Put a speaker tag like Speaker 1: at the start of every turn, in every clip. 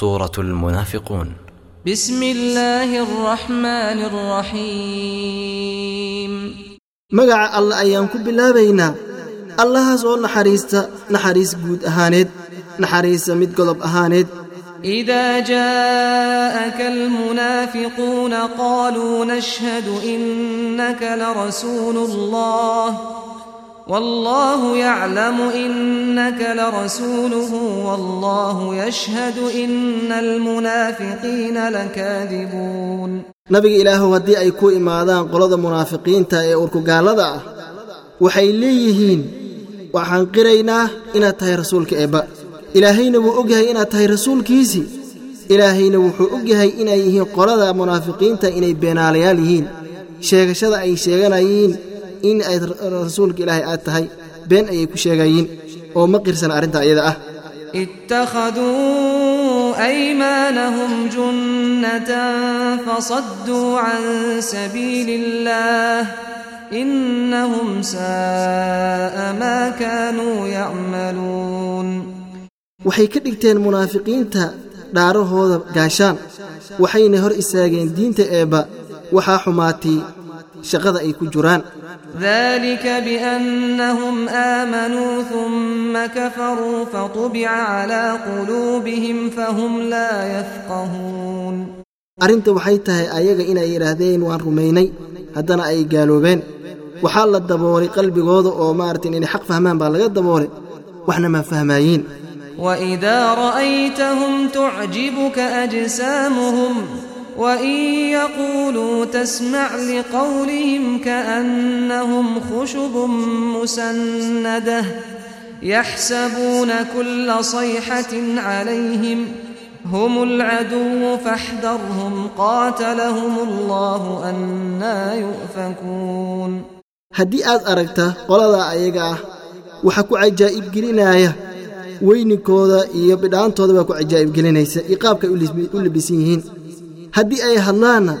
Speaker 1: سورة المنافقون بسم الله الرحمن الرحيم مقع الله أيام
Speaker 2: كب الله بينا الله سؤال نحريستا نحريس قود أهانيد نحريس مد قلب أهانيد
Speaker 3: إذا جاءك المنافقون قالوا نشهد إنك لرسول الله والله يعلم إنك لرسوله والله يشهد إن المنافقين لكاذبون nabiga
Speaker 2: ilaahow haddii ay ku imaadaan qolada munaafiqiinta ee urkugaallada ah waxay leeyihiin waxaan qiraynaa inaad tahay rasuulka eebba ilaahayna wuu og yahay inaad tahay rasuulkiisii ilaahayna wuxuu og yahay inay yihiin qolada munaafiqiinta inay beenaalayaal yihiin sheegashada ay sheeganayiin in ayd rasuulka ilaahay aad tahay been ayay ku sheegayiin oo ma qirsan arrintaa iyada ah
Speaker 3: ittakhaduu aymaanahum junnatan fasadduu can sabiili illah innahum saa'a maa kaanuu yacmaluun waxay
Speaker 2: ka dhigteen munaafiqiinta dhaarahooda gaashaan waxayna hor istaageen diinta eebba waxaa xumaatay shaqada ay ku jiraan
Speaker 3: dalika biannahum aamanuu uma kafaruu faطubica calaa quluubihim fahum laa yafqahuun arrinta
Speaker 2: waxay tahay ayaga inay yidhaahdeen waan rumaynay haddana ay gaaloobeen waxaa la daboolay qalbigooda oo maaragtay inay xaq fahmaan baa laga daboolay waxna ma fahmaayiin waidaa ra'aytahum
Speaker 3: tucjibuka ajsaamuhum وإن يقولوا تسمع لقولهم كأنهم خشب مسندة يحسبون كل صيحة عليهم هم العدو فاحذرهم قاتلهم الله أنا يؤفكون
Speaker 2: haddii aad aragta qoladaa ayaga ah waxaa ku cajaa'ibgelinaya weyninkooda iyo bidhaantoodabaa ku cajaa'ibgelinaysa iyo qaabkay u libisan yihiin haddii ay hadlaanna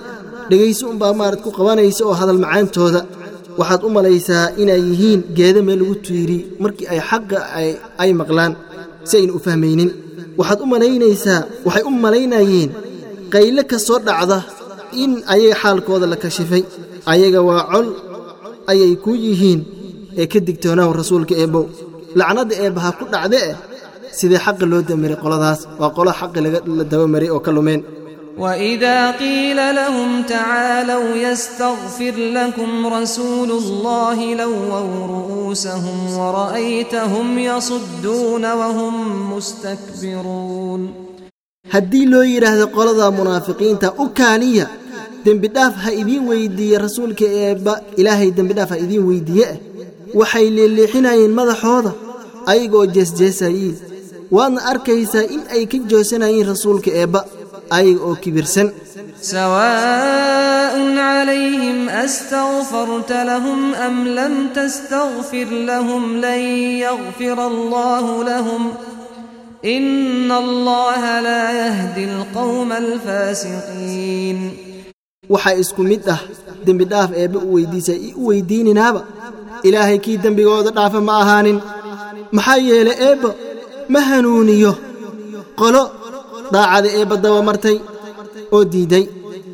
Speaker 2: dhegayso unbaa maarad ku qabanaysa oo hadal macaantooda waxaad u malaysaa inay yihiin geeda meel lagu tiiri markii ay xaqa ay maqlaan si ayna u fahmaynin waxaad u malaynaysaa waxay u malaynayeen qayle ka soo dhacda in ayaga xaalkooda la kashifay ayaga waa col ayay ku yihiin ee ka digtoonaaw rasuulka eebbow lacnadda eebbaha ku dhacde eh sidee xaqa loo damiray qoladaas waa qolo xaqi la dabamaray oo ka lumeen
Speaker 3: وإذا قيل لهم تعالوا يستغفر لكم رسول الله لووا رؤوسهم ورأيتهم يصدون وهم مستكبرون
Speaker 2: haddii loo yidhaahdo qolada munaafiqiinta u kaaniya dembidhaaf ha idiin weydiiye rasuulka eebba ilaahay dembidhaaf ha idiin weyddiiye ah waxay leeliixinayeen madaxooda ayagoo jeesjeesayiin waadna arkaysaa in ay ka joosanayeen rasuulka eebba ayaga oo kibirsan
Speaker 3: sawaaء عlayhim astغfarta lahm am lam tastغfir lahm lan yغfir allah lahm in allaha laa yahdi alqowma alfaasiqiin
Speaker 2: waxaa isku mid ah dembi dhaaf eebbe u weyddiisa i u weyddiininaaba ilaahay kii dembigooda dhaafa ma ahaanin maxaa yeelay eebba ma hanuuniyo qolo daacada eebbadaba martay oo diiday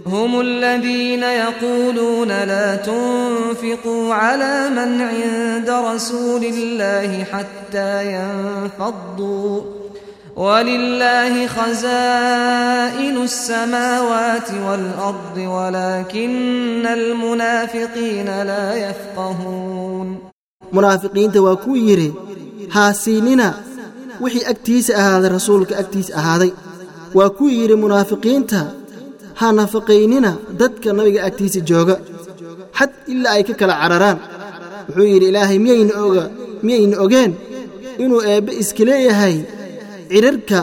Speaker 3: هم الذين يقولون لا تنفقوا على من عند رسول الله حتى ينفضوا ولله خزائن السماوات والأرض ولكن المنافقين لا يفقهون منافقين
Speaker 2: تواكو يري هاسيننا وحي أكتيس أهذا رسولك أكتيس أهذا waa ku yidhi munaafiqiinta ha nafaqaynina dadka nabiga agtiisa jooga xad ilaa ay ka kala cararaan wuxuu yidhi ilaahay miyayna ogeen inuu eebbe iska leeyahay cidharka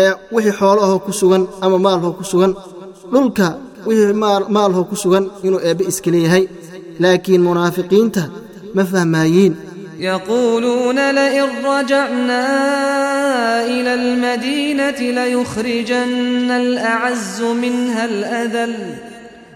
Speaker 2: ee wixii xoolahoo ku sugan ama maalhoo ku sugan dhulka wixii maalhoo ku sugan inuu eebbe iska leeyahay laakiin munaafiqiinta ma fahmaayiin
Speaker 3: إلى المدينة ليخرجن الأعز منها الأذل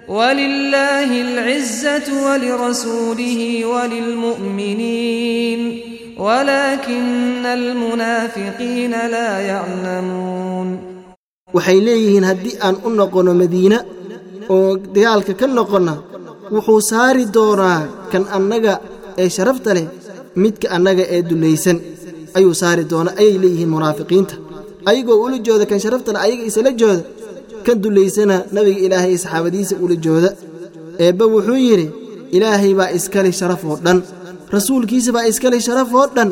Speaker 3: ولله العزة ولرسوله وللمؤمنين ولكن المنافقين لا يعلمون waxay
Speaker 2: leeyihiin haddii aan u noqonno madiina oo dagaalka ka noqonna wuxuu saari doonaa kan annaga ee sharafta leh midka annaga ee dullaysan ayuu saari doona ayay leeyihiin munaafiqiinta ayagoo ula jooda kan sharaftana ayaga isala jooda kan dullaysana nabiga ilaahay ee saxaabadiisa ula jooda eebba wuxuu yidhi ilaahay baa iskale sharaf oo dhan rasuulkiisa baa iskale sharaf oo dhan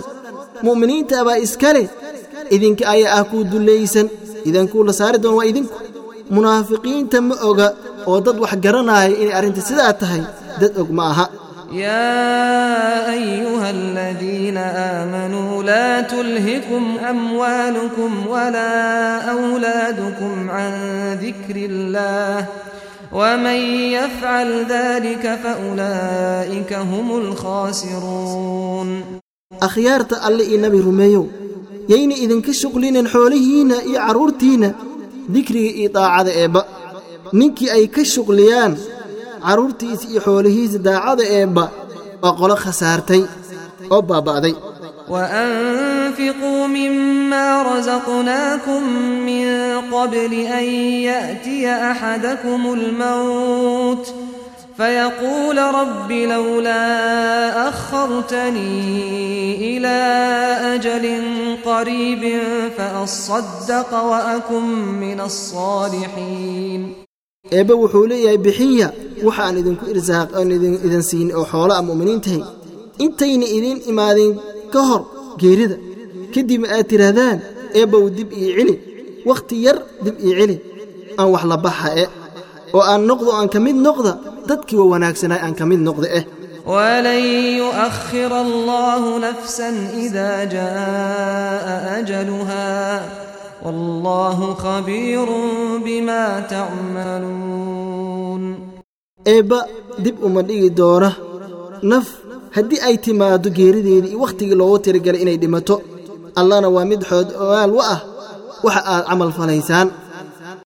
Speaker 2: mu'miniinta baa iskale idinka ayaa ah kuu dullaysan idankuu la saari doona waa idinku munaafiqiinta ma oga oo dad wax garanaaya inay arrinta sidaa tahay dad og ma aha
Speaker 3: يا أيها الذين آمنوا لا تلهكم أموالكم ولا أولادكم عن ذكر الله ومن يفعل ذلك فأولئك هم الخاسرون
Speaker 2: أخيارة الله النبي رميو yayna idinka shuqlinin xoolihiinna iyo carruurtiinna dikriga iyo daacada eebba ninkii ay ka shuqliyaan carruurtiisa iyo xoolihiisa daacada eebba waa qolo khasaartay oo baaba'day
Speaker 3: وأنفقوا مما رزقناكم من قبل أن يأتي أحدكم الموت فيقول رب لولا أخرتني إلى أجل قريب فأصدق وأكن من الصالحين.
Speaker 2: إبا وحولي يا بحية waxaan idinku irsaaq idin siin oo xoola a tahay intayna idiin imaadeen ka hor geerida kadib aad tidhaahdaan eebbow dib ii celi wakhti yar dib ii celi aan wax la baxa e oo aan noqdo aan ka mid noqda dadkiiwa wanaagsanay aan ka mid noqda eh
Speaker 3: walan yuakhir allahu nafsan ida jaa'a ajaluha wallahu khabiirun bima tacmaluun
Speaker 2: eebba dib uma dhigi doona naf haddii ay timaaddo geerideedii iyo wakhtigii loogu tirigalay inay dhimato allana waa mid xood ogaal wa ah waxa aad camal falaysaan